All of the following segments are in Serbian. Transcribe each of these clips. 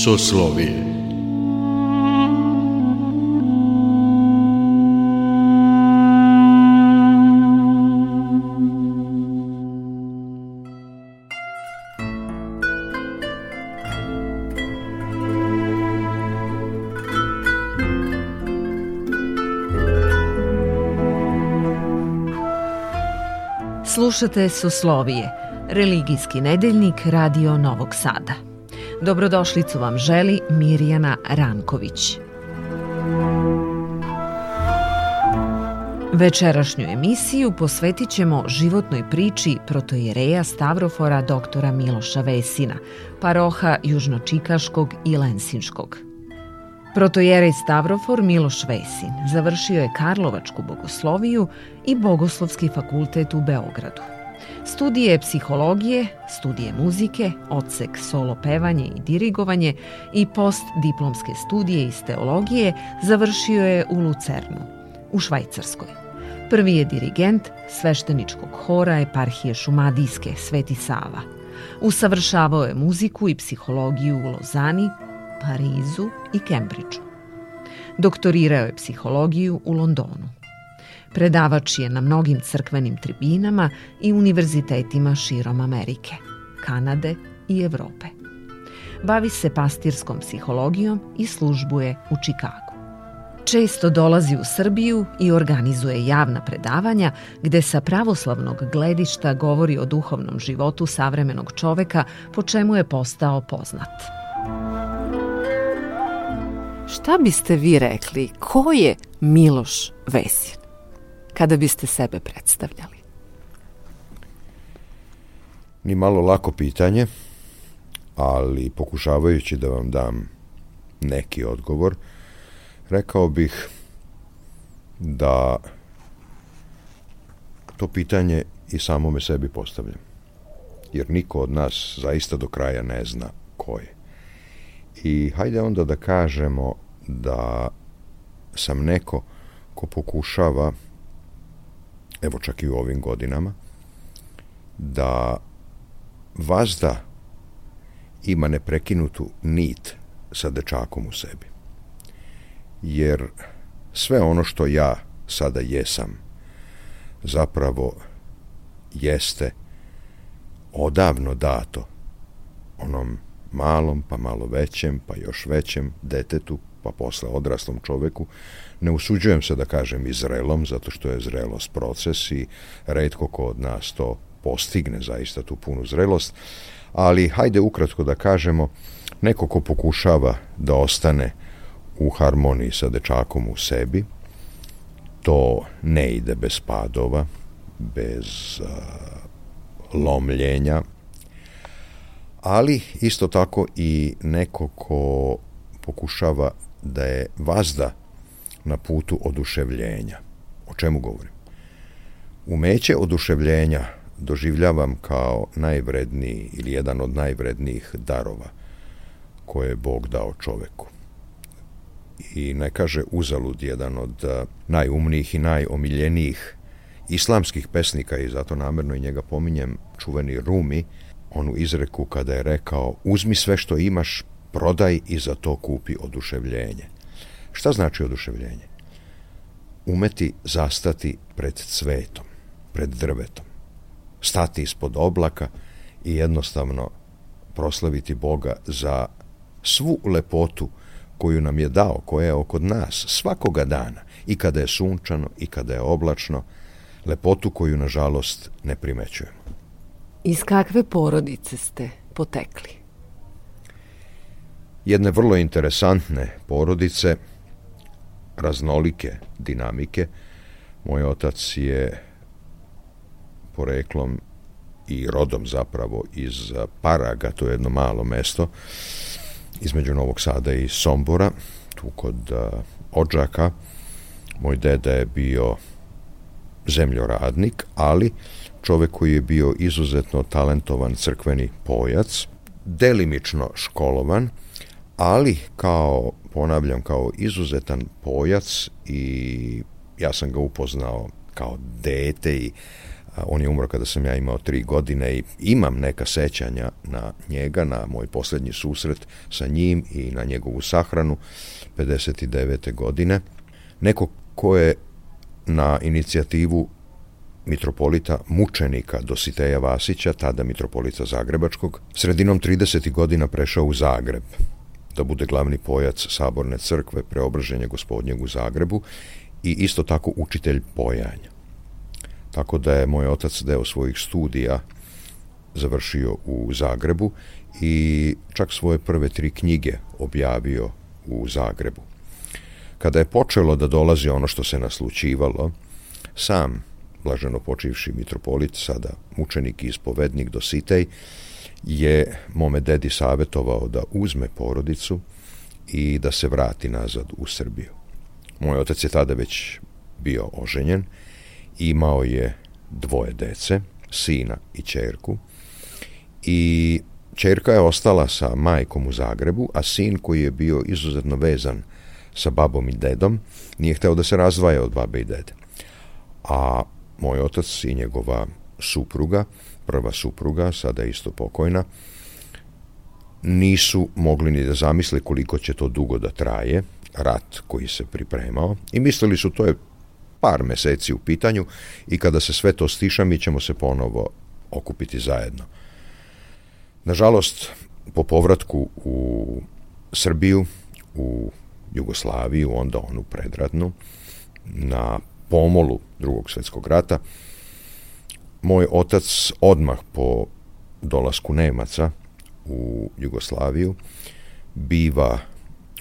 Soslovje Slušate Soslovije, religijski nedeljnik Radio Novog Sada. Dobrodošlicu vam želi Mirjana Ranković. Večerašnju emisiju posvetit ćemo životnoj priči protojereja Stavrofora doktora Miloša Vesina, paroha Južnočikaškog i Lensinskog – i Stavrofor Miloš Vesin završio je Karlovačku bogosloviju i Bogoslovski fakultet u Beogradu. Studije psihologije, studije muzike, odsek solo pevanje i dirigovanje i postdiplomske studije iz teologije završio je u Lucernu, u Švajcarskoj. Prvi je dirigent svešteničkog hora eparhije Šumadijske Sveti Sava. Usavršavao je muziku i psihologiju u Lozani, Parizu i Kembridžu. Doktorirao je psihologiju u Londonu. Predavač je na mnogim crkvenim tribinama i univerzitetima širom Amerike, Kanade i Evrope. Bavi se pastirskom psihologijom i službuje u Čikagu. Često dolazi u Srbiju i organizuje javna predavanja gde sa pravoslavnog gledišta govori o duhovnom životu savremenog čoveka po čemu je postao poznat. Šta biste vi rekli, ko je Miloš Vesin? Kada biste sebe predstavljali? Ni malo lako pitanje, ali pokušavajući da vam dam neki odgovor, rekao bih da to pitanje i samome sebi postavljam. Jer niko od nas zaista do kraja ne zna ko je. I hajde onda da kažemo da sam neko ko pokušava evo čak i u ovim godinama da vazda ima neprekinutu nit sa dečakom u sebi. Jer sve ono što ja sada jesam zapravo jeste odavno dato onom malom, pa malo većem, pa još većem detetu, pa posle odraslom čoveku. Ne usuđujem se da kažem i zrelom, zato što je zrelost proces i redko ko od nas to postigne zaista tu punu zrelost, ali hajde ukratko da kažemo, neko ko pokušava da ostane u harmoniji sa dečakom u sebi, to ne ide bez padova, bez a, lomljenja, ali isto tako i neko ko pokušava da je vazda na putu oduševljenja. O čemu govorim? Umeće oduševljenja doživljavam kao najvredniji ili jedan od najvrednijih darova koje je Bog dao čoveku. I ne kaže uzalud jedan od najumnijih i najomiljenijih islamskih pesnika i zato namerno i njega pominjem, čuveni Rumi, onu izreku kada je rekao uzmi sve što imaš, prodaj i za to kupi oduševljenje. Šta znači oduševljenje? Umeti zastati pred cvetom, pred drvetom, stati ispod oblaka i jednostavno proslaviti Boga za svu lepotu koju nam je dao, koja je oko nas svakoga dana, i kada je sunčano, i kada je oblačno, lepotu koju, nažalost, ne primećujemo. Iz kakve porodice ste potekli? Jedne vrlo interesantne porodice, raznolike dinamike. Moj otac je poreklom i rodom zapravo iz Paraga, to je jedno malo mesto, između Novog Sada i Sombora, tu kod uh, Odžaka. Moj deda je bio zemljoradnik, ali uh, čovek koji je bio izuzetno talentovan crkveni pojac, delimično školovan, ali kao, ponavljam, kao izuzetan pojac i ja sam ga upoznao kao dete i on je umro kada sam ja imao tri godine i imam neka sećanja na njega, na moj poslednji susret sa njim i na njegovu sahranu 59. godine. Neko ko je na inicijativu mitropolita mučenika Dositeja Vasića, tada mitropolita Zagrebačkog, sredinom 30. godina prešao u Zagreb, da bude glavni pojac Saborne crkve preobraženja gospodnjeg u Zagrebu i isto tako učitelj pojanja. Tako da je moj otac deo svojih studija završio u Zagrebu i čak svoje prve tri knjige objavio u Zagrebu. Kada je počelo da dolazi ono što se naslučivalo, sam blaženo počivši mitropolit, sada mučenik i ispovednik Dositej, je mome dedi savetovao da uzme porodicu i da se vrati nazad u Srbiju. Moj otac je tada već bio oženjen, imao je dvoje dece, sina i čerku, i čerka je ostala sa majkom u Zagrebu, a sin koji je bio izuzetno vezan sa babom i dedom, nije hteo da se razdvaja od babe i dede. A moj otac i njegova supruga, prva supruga, sada isto pokojna, nisu mogli ni da zamisle koliko će to dugo da traje, rat koji se pripremao, i mislili su to je par meseci u pitanju i kada se sve to stiša mi ćemo se ponovo okupiti zajedno. Nažalost, po povratku u Srbiju, u Jugoslaviju, onda onu predratnu, na pomolu drugog svetskog rata, moj otac odmah po dolasku Nemaca u Jugoslaviju biva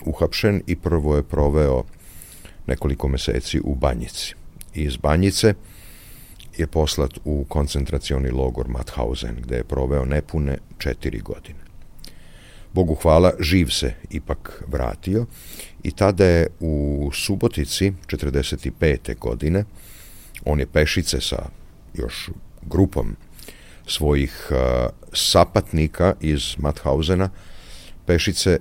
uhapšen i prvo je proveo nekoliko meseci u Banjici. Iz Banjice je poslat u koncentracioni logor Mathausen, gde je proveo nepune četiri godine. Bogu hvala, živ se ipak vratio i tada je u Subotici 45. godine on je pešice sa još grupom svojih uh, sapatnika iz Mathausena pešice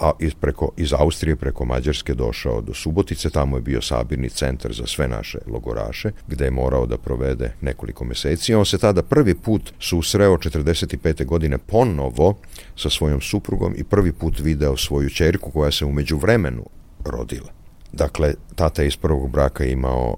a iz, preko, iz Austrije preko Mađarske došao do Subotice, tamo je bio sabirni centar za sve naše logoraše, gde je morao da provede nekoliko meseci. On se tada prvi put susreo 45. godine ponovo sa svojom suprugom i prvi put video svoju čerku koja se umeđu vremenu rodila. Dakle, tata iz prvog braka imao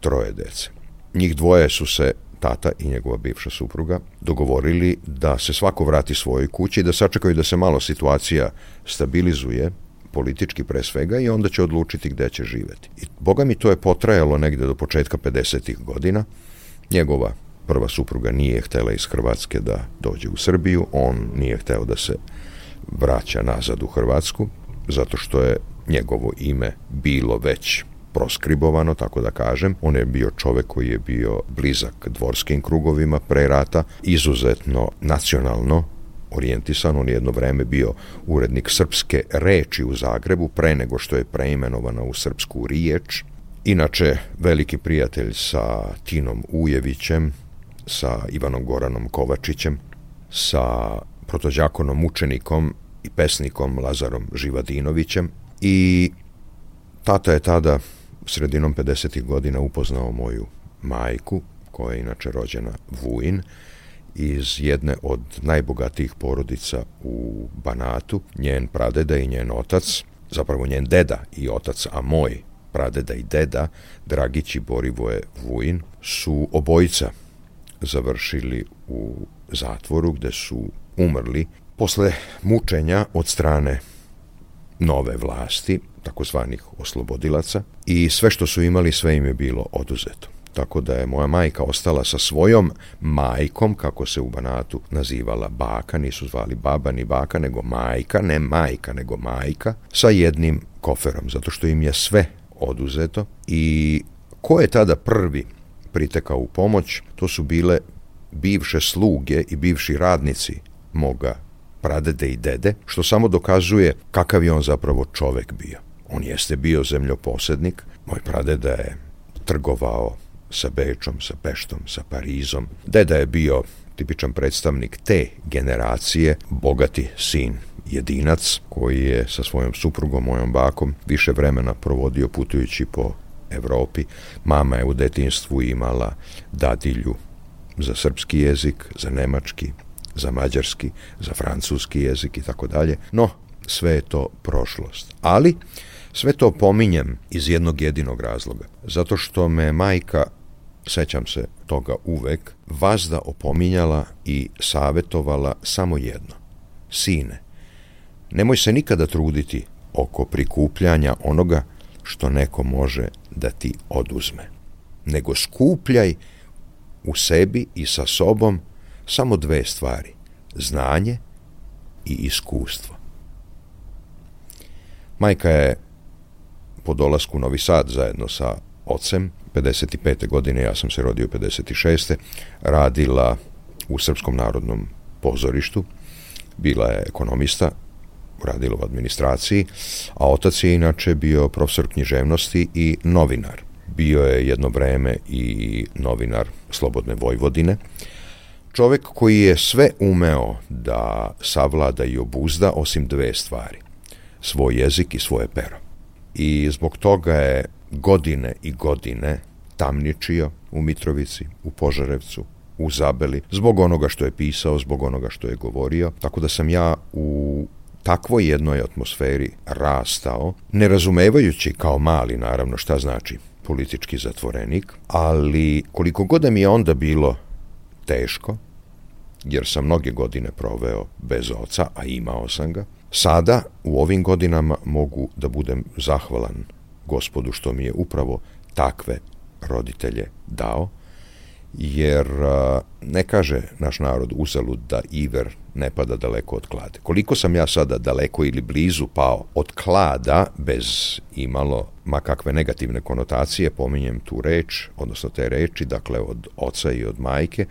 troje dece. Njih dvoje su se tata i njegova bivša supruga dogovorili da se svako vrati svojoj kući i da sačekaju da se malo situacija stabilizuje politički pre svega i onda će odlučiti gde će živeti. I boga mi to je potrajalo negde do početka 50. godina. Njegova prva supruga nije htela iz Hrvatske da dođe u Srbiju, on nije hteo da se vraća nazad u Hrvatsku, zato što je njegovo ime bilo već proskribovano, tako da kažem. On je bio čovek koji je bio blizak dvorskim krugovima pre rata, izuzetno nacionalno orijentisan, on je jedno vreme bio urednik srpske reči u Zagrebu pre nego što je preimenovana u srpsku riječ. Inače, veliki prijatelj sa Tinom Ujevićem, sa Ivanom Goranom Kovačićem, sa protođakonom učenikom i pesnikom Lazarom Živadinovićem i tata je tada sredinom 50. godina upoznao moju majku, koja je inače rođena Vujin, iz jedne od najbogatijih porodica u Banatu, njen pradeda i njen otac, zapravo njen deda i otac, a moj pradeda i deda, Dragić i Borivoje Vujin, su obojica završili u zatvoru gde su umrli posle mučenja od strane nove vlasti, takozvanih oslobodilaca, i sve što su imali, sve im je bilo oduzeto. Tako da je moja majka ostala sa svojom majkom, kako se u Banatu nazivala baka, nisu zvali baba ni baka, nego majka, ne majka, nego majka, sa jednim koferom, zato što im je sve oduzeto. I ko je tada prvi pritekao u pomoć, to su bile bivše sluge i bivši radnici moga pradede i dede, što samo dokazuje kakav je on zapravo čovek bio. On jeste bio zemljoposednik, moj pradeda je trgovao sa Bečom, sa Peštom, sa Parizom. Deda je bio tipičan predstavnik te generacije, bogati sin jedinac koji je sa svojom suprugom, mojom bakom, više vremena provodio putujući po Evropi. Mama je u detinstvu imala dadilju za srpski jezik, za nemački, za mađarski, za francuski jezik i tako dalje. No, sve je to prošlost. Ali, sve to pominjem iz jednog jedinog razloga. Zato što me majka, sećam se toga uvek, vazda opominjala i savetovala samo jedno. Sine, nemoj se nikada truditi oko prikupljanja onoga što neko može da ti oduzme. Nego skupljaj u sebi i sa sobom samo dve stvari, znanje i iskustvo. Majka je po dolasku u Novi Sad zajedno sa ocem, 55. godine, ja sam se rodio 56. radila u Srpskom narodnom pozorištu, bila je ekonomista, radila u administraciji, a otac je inače bio profesor književnosti i novinar. Bio je jedno vreme i novinar Slobodne Vojvodine, čovek koji je sve umeo da savlada i obuzda osim dve stvari, svoj jezik i svoje pero. I zbog toga je godine i godine tamničio u Mitrovici, u Požarevcu, u Zabeli, zbog onoga što je pisao, zbog onoga što je govorio, tako da sam ja u takvoj jednoj atmosferi rastao, ne razumevajući kao mali naravno šta znači politički zatvorenik, ali koliko god da mi je onda bilo teško, jer sam mnoge godine proveo bez oca, a imao sam ga. Sada, u ovim godinama, mogu da budem zahvalan gospodu što mi je upravo takve roditelje dao, jer ne kaže naš narod uzalud da iver ne pada daleko od klade. Koliko sam ja sada daleko ili blizu pao od klada, bez imalo ma kakve negativne konotacije, pominjem tu reč, odnosno te reči, dakle od oca i od majke,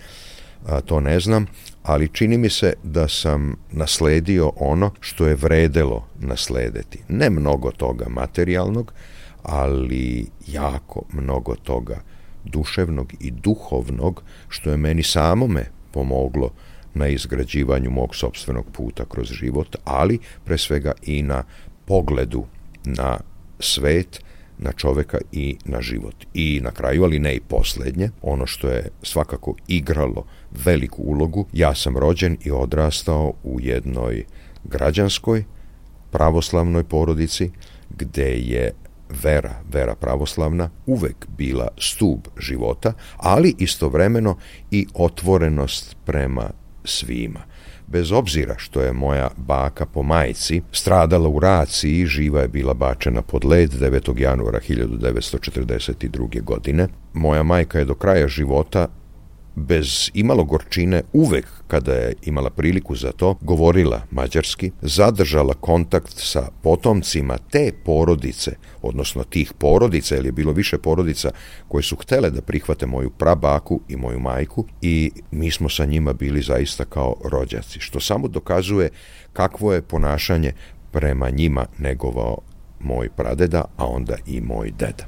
to ne znam, ali čini mi se da sam nasledio ono što je vredelo naslediti. Ne mnogo toga materijalnog, ali jako mnogo toga duševnog i duhovnog, što je meni samome pomoglo na izgrađivanju mog sobstvenog puta kroz život, ali pre svega i na pogledu na svet, na čoveka i na život. I na kraju, ali ne i poslednje, ono što je svakako igralo veliku ulogu, ja sam rođen i odrastao u jednoj građanskoj, pravoslavnoj porodici, gde je vera, vera pravoslavna, uvek bila stub života, ali istovremeno i otvorenost prema svima. Bez obzira što je moja baka po majici stradala u raciji, živa je bila bačena pod led 9. januara 1942. godine. Moja majka je do kraja života bez imalo gorčine uvek kada je imala priliku za to govorila mađarski, zadržala kontakt sa potomcima te porodice, odnosno tih porodica, jer je bilo više porodica koje su htele da prihvate moju prabaku i moju majku i mi smo sa njima bili zaista kao rođaci, što samo dokazuje kakvo je ponašanje prema njima negovao moj pradeda, a onda i moj deda.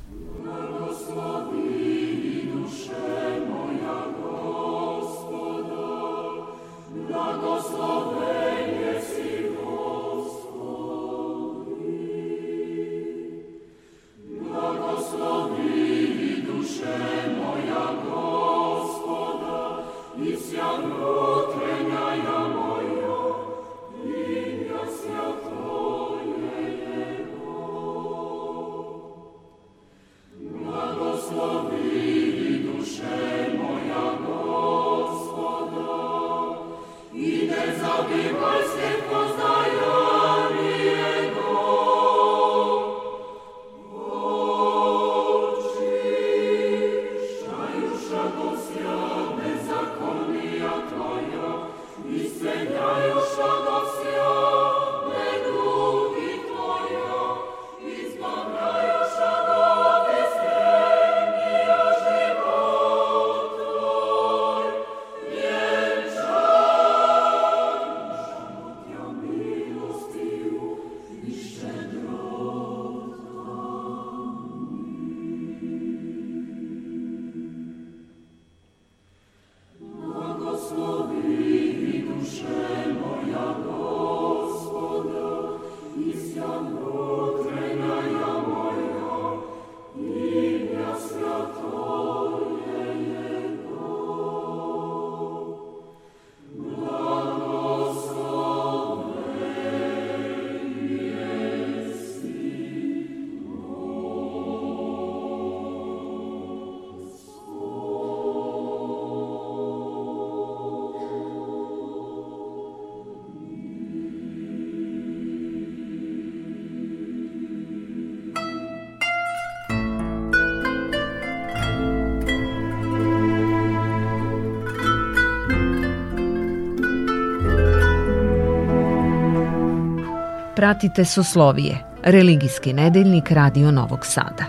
Pratite Soslovije, religijski nedeljnik Radio Novog Sada.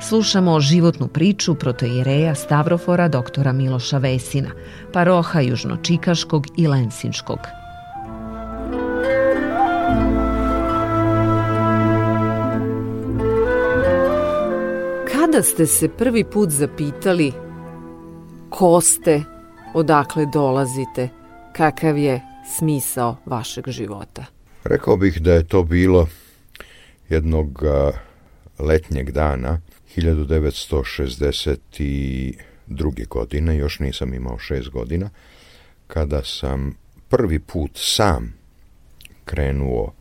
Slušamo životnu priču protojereja Stavrofora doktora Miloša Vesina, paroha Južnočikaškog i Lensinskog. Kada ste se prvi put zapitali ko ste, odakle dolazite, kakav je smisao vašeg života? Rekao bih da je to bilo jednog letnjeg dana 1962. godine, još nisam imao šest godina, kada sam prvi put sam krenuo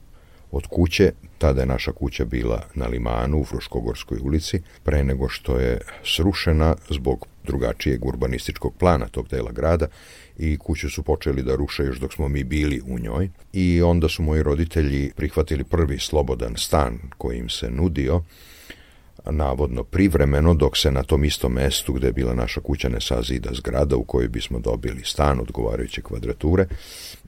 od kuće, tada je naša kuća bila na Limanu u Fruškogorskoj ulici, pre nego što je srušena zbog drugačijeg urbanističkog plana tog dela grada i kuću su počeli da ruše još dok smo mi bili u njoj i onda su moji roditelji prihvatili prvi slobodan stan koji im se nudio navodno privremeno, dok se na tom istom mestu gde je bila naša kuća ne sazida zgrada u kojoj bismo dobili stan odgovarajuće kvadrature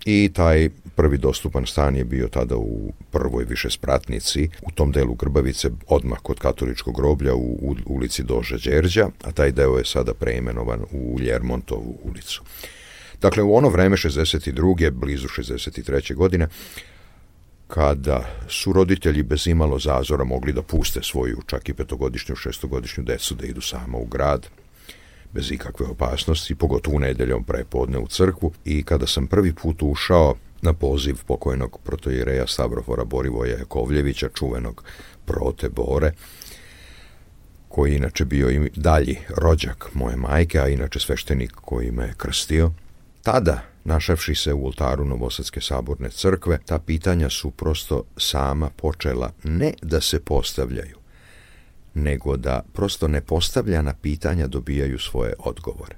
i taj prvi dostupan stan je bio tada u prvoj više spratnici u tom delu Grbavice odmah kod katoličkog groblja u, u ulici Doža Đerđa, a taj deo je sada preimenovan u Ljermontovu ulicu. Dakle, u ono vreme 62. blizu 63. godine kada su roditelji bez imalo zazora mogli da puste svoju, čak i petogodišnju, šestogodišnju decu da idu sama u grad, bez ikakve opasnosti, pogotovo nedeljom prepodne u crkvu i kada sam prvi put ušao na poziv pokojnog protojireja Stavrofora Borivoja Jakovljevića, čuvenog prote Bore, koji inače bio i dalji rođak moje majke, a inače sveštenik koji me je krstio – Tada, Našavši se u oltaru Novosadske saborne crkve, ta pitanja su prosto sama počela ne da se postavljaju, nego da prosto nepostavljana pitanja dobijaju svoje odgovore.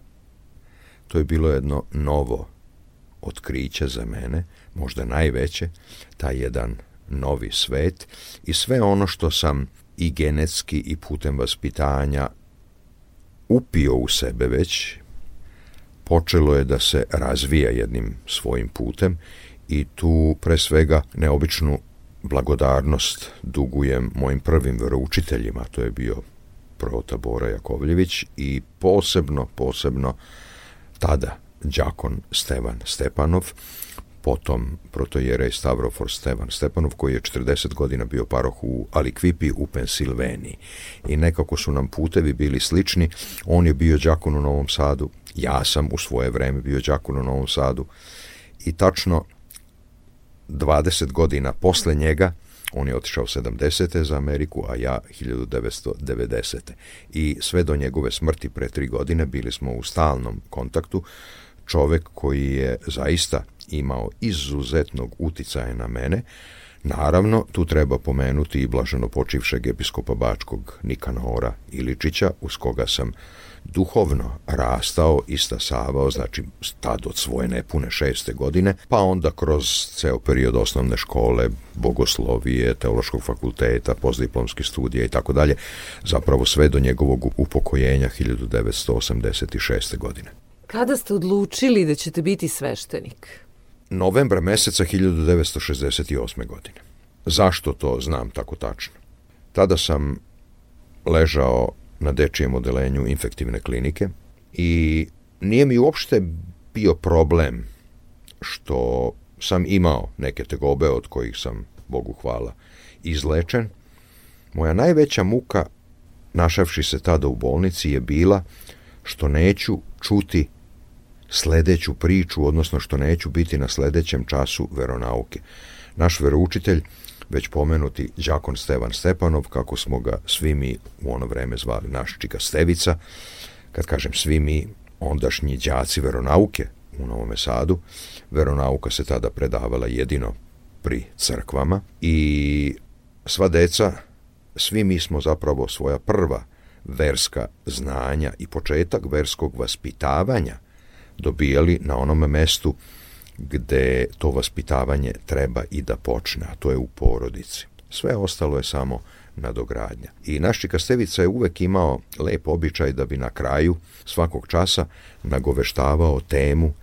To je bilo jedno novo otkriće za mene, možda najveće, taj jedan novi svet i sve ono što sam i genetski i putem vaspitanja upio u sebe već, počelo je da se razvija jednim svojim putem i tu pre svega neobičnu blagodarnost dugujem mojim prvim veroučiteljima, to je bio prota Bora Jakovljević i posebno, posebno tada đakon Stevan Stepanov, potom protojerej Stavrofor Stevan Stepanov koji je 40 godina bio paroh u Alikvipi u Pensilveniji i nekako su nam putevi bili slični on je bio đakon u Novom Sadu ja sam u svoje vreme bio đakon u Novom Sadu i tačno 20 godina posle njega on je otišao 70. za Ameriku, a ja 1990. I sve do njegove smrti pre tri godine bili smo u stalnom kontaktu čovek koji je zaista imao izuzetnog uticaja na mene. Naravno, tu treba pomenuti i blaženo počivšeg episkopa Bačkog Nikanora Iličića, uz koga sam duhovno rastao i stasavao, znači tad od svoje nepune šeste godine, pa onda kroz ceo period osnovne škole, bogoslovije, teološkog fakulteta, postdiplomske studije i tako dalje, zapravo sve do njegovog upokojenja 1986. godine. Kada ste odlučili da ćete biti sveštenik? Novembra meseca 1968. godine. Zašto to znam tako tačno? Tada sam ležao na dečijem odelenju infektivne klinike i nije mi uopšte bio problem što sam imao neke tegobe od kojih sam, Bogu hvala, izlečen. Moja najveća muka, našavši se tada u bolnici, je bila što neću čuti sledeću priču, odnosno što neću biti na sledećem času veronauke. Naš veroučitelj, već pomenuti đakon Stevan Stepanov, kako smo ga svi mi u ono vreme zvali naš čika Stevica, kad kažem svi mi, ondašnji đaci veronauke u Novom Sadu, veronauka se tada predavala jedino pri crkvama i sva deca, svi mi smo zapravo svoja prva verska znanja i početak verskog vaspitavanja dobijali na onom mestu gde to vaspitavanje treba i da počne, a to je u porodici. Sve ostalo je samo nadogradnja. I Naši Kastevica je uvek imao lep običaj da bi na kraju svakog časa nagoveštavao temu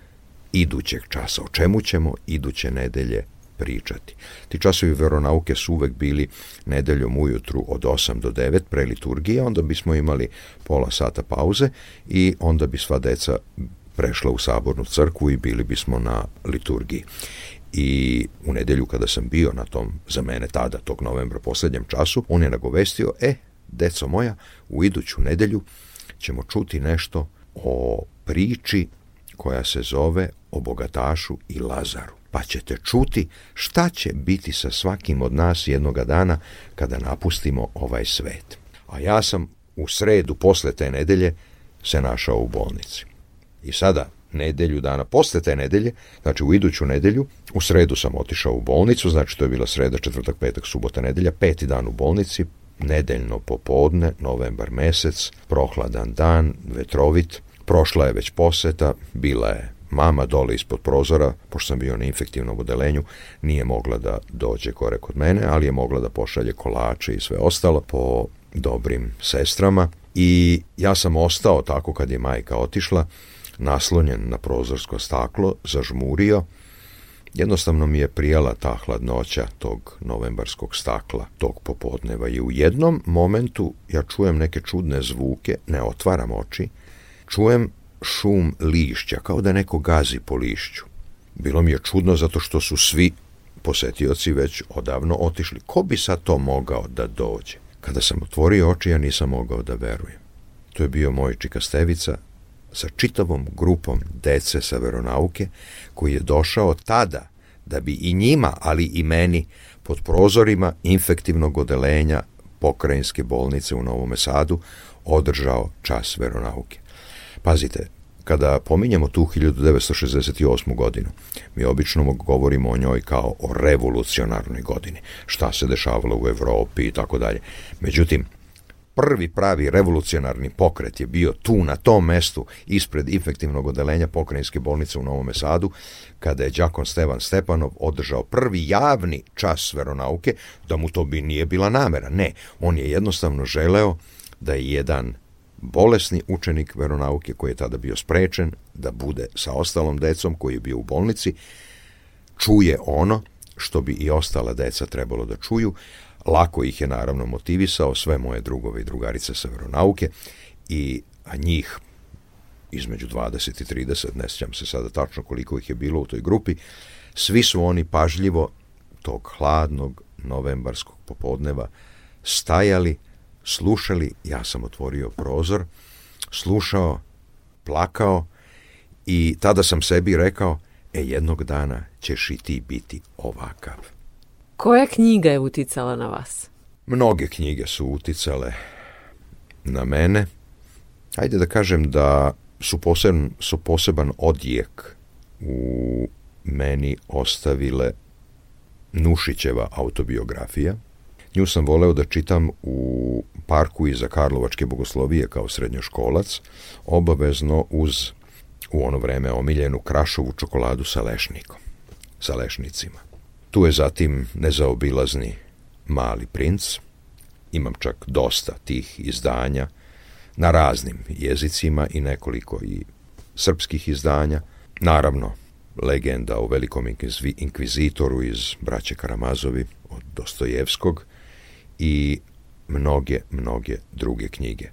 idućeg časa, o čemu ćemo iduće nedelje pričati. Ti časovi veronauke su uvek bili nedeljom ujutru od 8 do 9 pre liturgije, onda bismo imali pola sata pauze i onda bi sva deca prešla u sabornu crkvu i bili bismo na liturgiji. I u nedelju kada sam bio na tom, za mene tada, tog novembra, poslednjem času, on je nagovestio, e, deco moja, u iduću nedelju ćemo čuti nešto o priči koja se zove o bogatašu i Lazaru. Pa ćete čuti šta će biti sa svakim od nas jednoga dana kada napustimo ovaj svet. A ja sam u sredu posle te nedelje se našao u bolnici. I sada, nedelju dana posle te nedelje, znači u iduću nedelju, u sredu sam otišao u bolnicu, znači to je bila sreda, četvrtak, petak, subota, nedelja, peti dan u bolnici, nedeljno popodne, novembar mesec, prohladan dan, vetrovit, prošla je već poseta, bila je mama dole ispod prozora, pošto sam bio na infektivnom odelenju, nije mogla da dođe gore kod mene, ali je mogla da pošalje kolače i sve ostalo po dobrim sestrama i ja sam ostao tako kad je majka otišla naslonjen na prozorsko staklo, zažmurio. Jednostavno mi je prijela ta hladnoća tog novembarskog stakla, tog popodneva i u jednom momentu ja čujem neke čudne zvuke, ne otvaram oči, čujem šum lišća, kao da neko gazi po lišću. Bilo mi je čudno zato što su svi posetioci već odavno otišli. Ko bi sa to mogao da dođe? Kada sam otvorio oči, ja nisam mogao da verujem. To je bio moj čikastevica, sa čitavom grupom dece sa veronauke koji je došao tada da bi i njima, ali i meni, pod prozorima infektivnog odelenja pokrajinske bolnice u Novom Sadu održao čas veronauke. Pazite, kada pominjemo tu 1968. godinu, mi obično govorimo o njoj kao o revolucionarnoj godini, šta se dešavalo u Evropi i tako dalje. Međutim, prvi pravi revolucionarni pokret je bio tu na tom mestu ispred infektivnog odelenja pokrajinske bolnice u Novom Sadu kada je đakon Stevan Stepanov održao prvi javni čas veronauke da mu to bi nije bila namera ne on je jednostavno želeo da je jedan bolesni učenik veronauke koji je tada bio sprečen da bude sa ostalom decom koji je bio u bolnici čuje ono što bi i ostala deca trebalo da čuju Lako ih je naravno motivisao sve moje drugove i drugarice sa veronauke i a njih između 20 i 30, ne sjećam se sada tačno koliko ih je bilo u toj grupi, svi su oni pažljivo tog hladnog novembarskog popodneva stajali, slušali, ja sam otvorio prozor, slušao, plakao i tada sam sebi rekao, e jednog dana ćeš i ti biti ovakav. Koja knjiga je uticala na vas? Mnoge knjige su uticale na mene. Hajde da kažem da su, poseban, su poseban odjek u meni ostavile Nušićeva autobiografija. Nju sam voleo da čitam u parku iza Karlovačke bogoslovije kao srednjoškolac, obavezno uz u ono vreme omiljenu krašovu čokoladu sa lešnikom, sa lešnicima. Tu je zatim nezaobilazni Mali princ. Imam čak dosta tih izdanja na raznim jezicima i nekoliko i srpskih izdanja. Naravno, legenda o velikom inkvizitoru iz Braće Karamazovi od Dostojevskog i mnoge, mnoge druge knjige.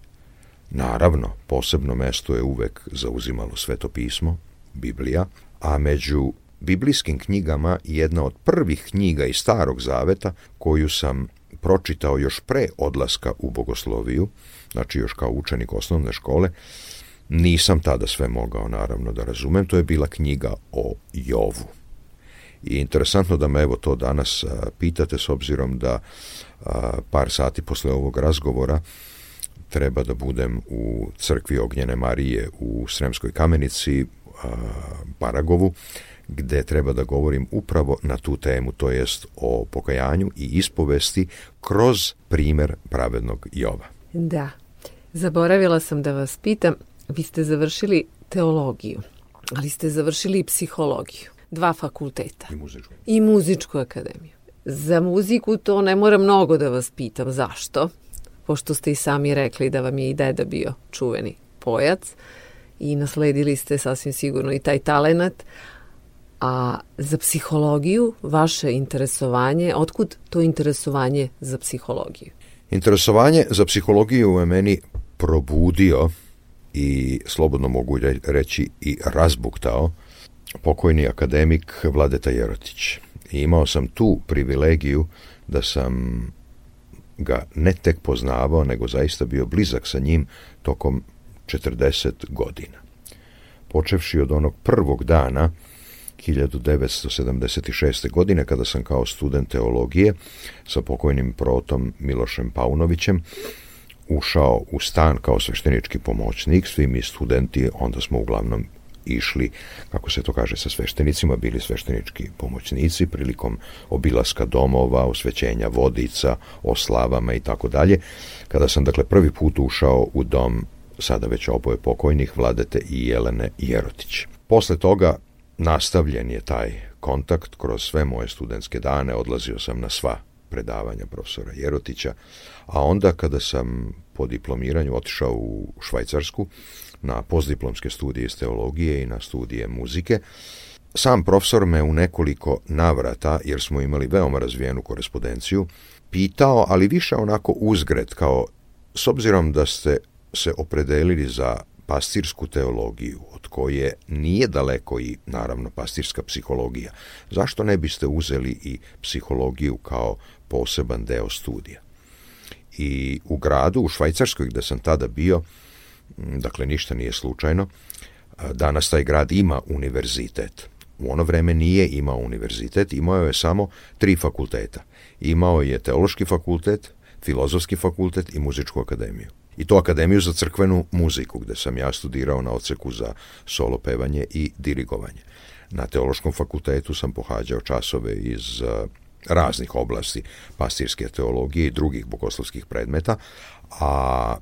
Naravno, posebno mesto je uvek zauzimalo sveto pismo, Biblija, a među biblijskim knjigama jedna od prvih knjiga iz Starog Zaveta koju sam pročitao još pre odlaska u bogosloviju, znači još kao učenik osnovne škole, nisam tada sve mogao naravno da razumem, to je bila knjiga o Jovu. I interesantno da me evo to danas a, pitate s obzirom da a, par sati posle ovog razgovora treba da budem u crkvi Ognjene Marije u Sremskoj kamenici, a, Baragovu, gde treba da govorim upravo na tu temu, to jest o pokajanju i ispovesti kroz primer pravednog Jova. Da, zaboravila sam da vas pitam, vi ste završili teologiju, ali ste završili i psihologiju, dva fakulteta. I muzičku. I muzičku akademiju. Za muziku to ne mora mnogo da vas pitam, zašto? Pošto ste i sami rekli da vam je i deda bio čuveni pojac i nasledili ste sasvim sigurno i taj talenat, A za psihologiju, vaše interesovanje, otkud to interesovanje za psihologiju? Interesovanje za psihologiju je meni probudio i slobodno mogu reći i razbuktao pokojni akademik Vladeta Jerotić. I imao sam tu privilegiju da sam ga ne tek poznavao, nego zaista bio blizak sa njim tokom 40 godina. Počevši od onog prvog dana 1976. godine kada sam kao student teologije sa pokojnim protom Milošem Paunovićem ušao u stan kao sveštenički pomoćnik, svi mi studenti onda smo uglavnom išli, kako se to kaže, sa sveštenicima, bili sveštenički pomoćnici prilikom obilaska domova, osvećenja vodica, oslavama i tako dalje. Kada sam, dakle, prvi put ušao u dom sada već oboje pokojnih, Vladete i Jelene Jerotić. Posle toga Nastavljen je taj kontakt kroz sve moje studentske dane, odlazio sam na sva predavanja profesora Jerotića, a onda kada sam po diplomiranju otišao u Švajcarsku na postdiplomske studije iz teologije i na studije muzike, sam profesor me u nekoliko navrata, jer smo imali veoma razvijenu korespondenciju, pitao, ali više onako uzgred, kao s obzirom da ste se opredelili za pastirsku teologiju, od koje nije daleko i, naravno, pastirska psihologija, zašto ne biste uzeli i psihologiju kao poseban deo studija? I u gradu, u Švajcarskoj, gde sam tada bio, dakle, ništa nije slučajno, danas taj grad ima univerzitet. U ono vreme nije imao univerzitet, imao je samo tri fakulteta. Imao je teološki fakultet, Filozofski fakultet i Muzičku akademiju. I to Akademiju za crkvenu muziku, gde sam ja studirao na oceku za solo pevanje i dirigovanje. Na Teološkom fakultetu sam pohađao časove iz e, raznih oblasti pastirske teologije i drugih bogoslovskih predmeta, a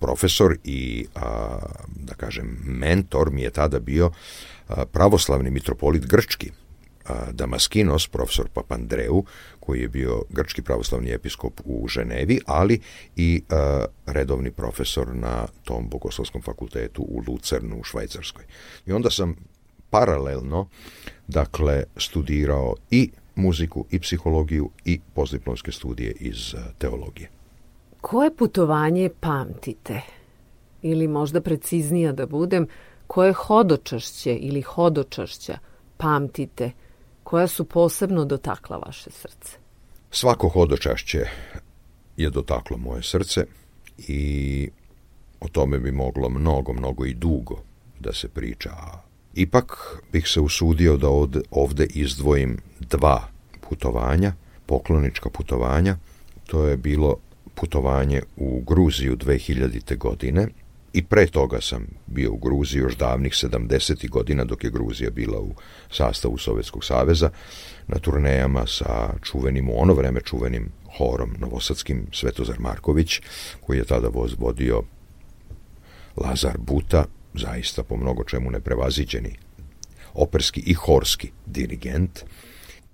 profesor i, a, da kažem, mentor mi je tada bio pravoslavni mitropolit Grčki, Damaskinos, profesor Papandreou, koji je bio grčki pravoslavni episkop u Ženevi, ali i a, redovni profesor na tom bogoslovskom fakultetu u Lucernu u Švajcarskoj. I onda sam paralelno dakle studirao i muziku i psihologiju i postdiplomske studije iz teologije. Koje putovanje pamtite? Ili možda preciznija da budem, koje hodočašće ili hodočašća pamtite – koja su posebno dotakla vaše srce? Svako hodočašće je dotaklo moje srce i o tome bi moglo mnogo, mnogo i dugo da se priča. Ipak bih se usudio da od, ovde izdvojim dva putovanja, poklonička putovanja. To je bilo putovanje u Gruziju 2000. godine I pre toga sam bio u Gruziji još davnih 70. godina dok je Gruzija bila u sastavu Sovjetskog saveza na turnejama sa čuvenim, u ono vreme čuvenim horom novosadskim Svetozar Marković koji je tada voz vodio Lazar Buta, zaista po mnogo čemu neprevaziđeni operski i horski dirigent,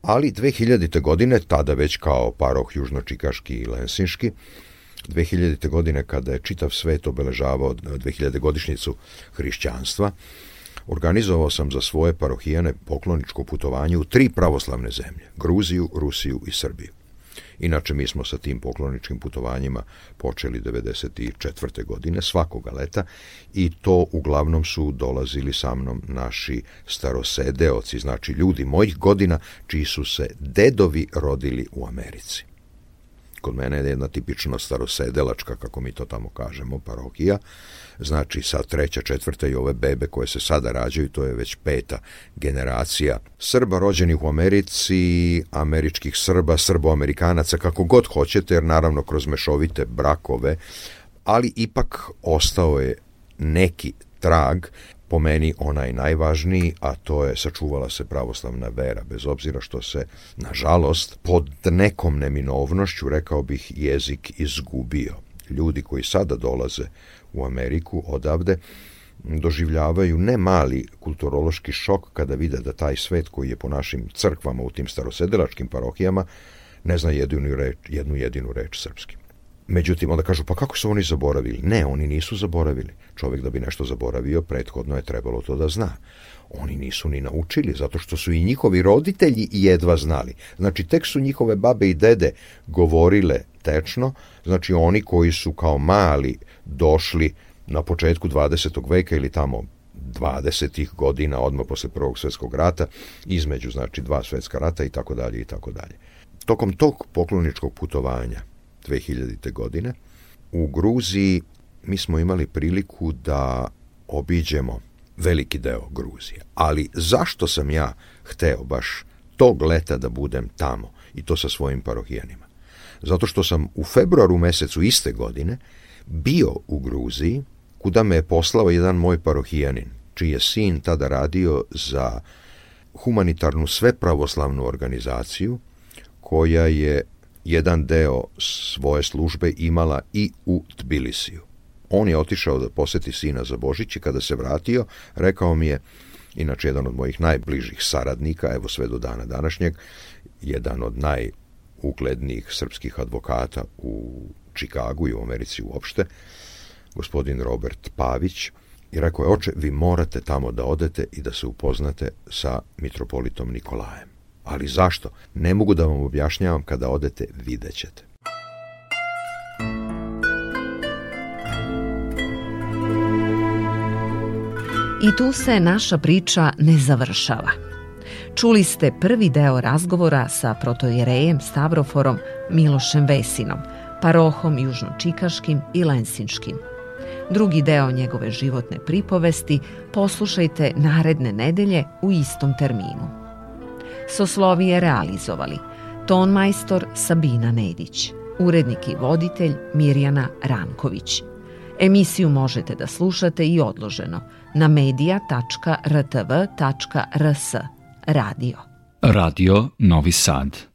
ali 2000. godine, tada već kao paroh južnočikaški i lensinški, 2000. godine kada je čitav svet obeležavao 2000. E, godišnjicu hrišćanstva, organizovao sam za svoje parohijane pokloničko putovanje u tri pravoslavne zemlje, Gruziju, Rusiju i Srbiju. Inače, mi smo sa tim pokloničkim putovanjima počeli 94. godine svakoga leta i to uglavnom su dolazili sa mnom naši starosedeoci, znači ljudi mojih godina čiji su se dedovi rodili u Americi. Kod mene je jedna tipično starosedelačka, kako mi to tamo kažemo, parokija, Znači, sa treća, četvrta i ove bebe koje se sada rađaju, to je već peta generacija Srba rođenih u Americi, američkih Srba, Srboamerikanaca, kako god hoćete, jer naravno kroz mešovite brakove, ali ipak ostao je neki trag po meni ona je najvažniji, a to je sačuvala se pravoslavna vera, bez obzira što se, nažalost, pod nekom neminovnošću, rekao bih, jezik izgubio. Ljudi koji sada dolaze u Ameriku odavde doživljavaju ne mali kulturološki šok kada vide da taj svet koji je po našim crkvama u tim starosedelačkim parohijama ne zna jedinu reč, jednu jedinu reč srpski. Međutim, onda kažu, pa kako su oni zaboravili? Ne, oni nisu zaboravili. Čovjek da bi nešto zaboravio, prethodno je trebalo to da zna. Oni nisu ni naučili, zato što su i njihovi roditelji jedva znali. Znači, tek su njihove babe i dede govorile tečno, znači oni koji su kao mali došli na početku 20. veka ili tamo 20. godina, odmah posle Prvog svetskog rata, između znači dva svetska rata i tako dalje i tako dalje. Tokom tog pokloničkog putovanja 2000. godine. U Gruziji mi smo imali priliku da obiđemo veliki deo Gruzije. Ali zašto sam ja hteo baš tog leta da budem tamo i to sa svojim parohijanima? Zato što sam u februaru mesecu iste godine bio u Gruziji kuda me je poslao jedan moj parohijanin, čiji je sin tada radio za humanitarnu svepravoslavnu organizaciju koja je jedan deo svoje službe imala i u Tbilisiju. On je otišao da poseti sina za Božić i kada se vratio, rekao mi je, inače jedan od mojih najbližih saradnika, evo sve do dana današnjeg, jedan od najuglednijih srpskih advokata u Čikagu i u Americi uopšte, gospodin Robert Pavić, i rekao je, oče, vi morate tamo da odete i da se upoznate sa mitropolitom Nikolajem. Ali zašto? Ne mogu da vam objašnjavam kada odete, vidjet ćete. I tu se naša priča ne završava. Čuli ste prvi deo razgovora sa protojerejem Stavroforom Milošem Vesinom, parohom južnočikaškim i lensinškim. Drugi deo njegove životne pripovesti poslušajte naredne nedelje u istom terminu. Soslovije realizovali ton Sabina Nedić, urednik i voditelj Mirjana Ranković. Emisiju možete da slušate i odloženo na media.rtv.rs radio. Radio Novi Sad.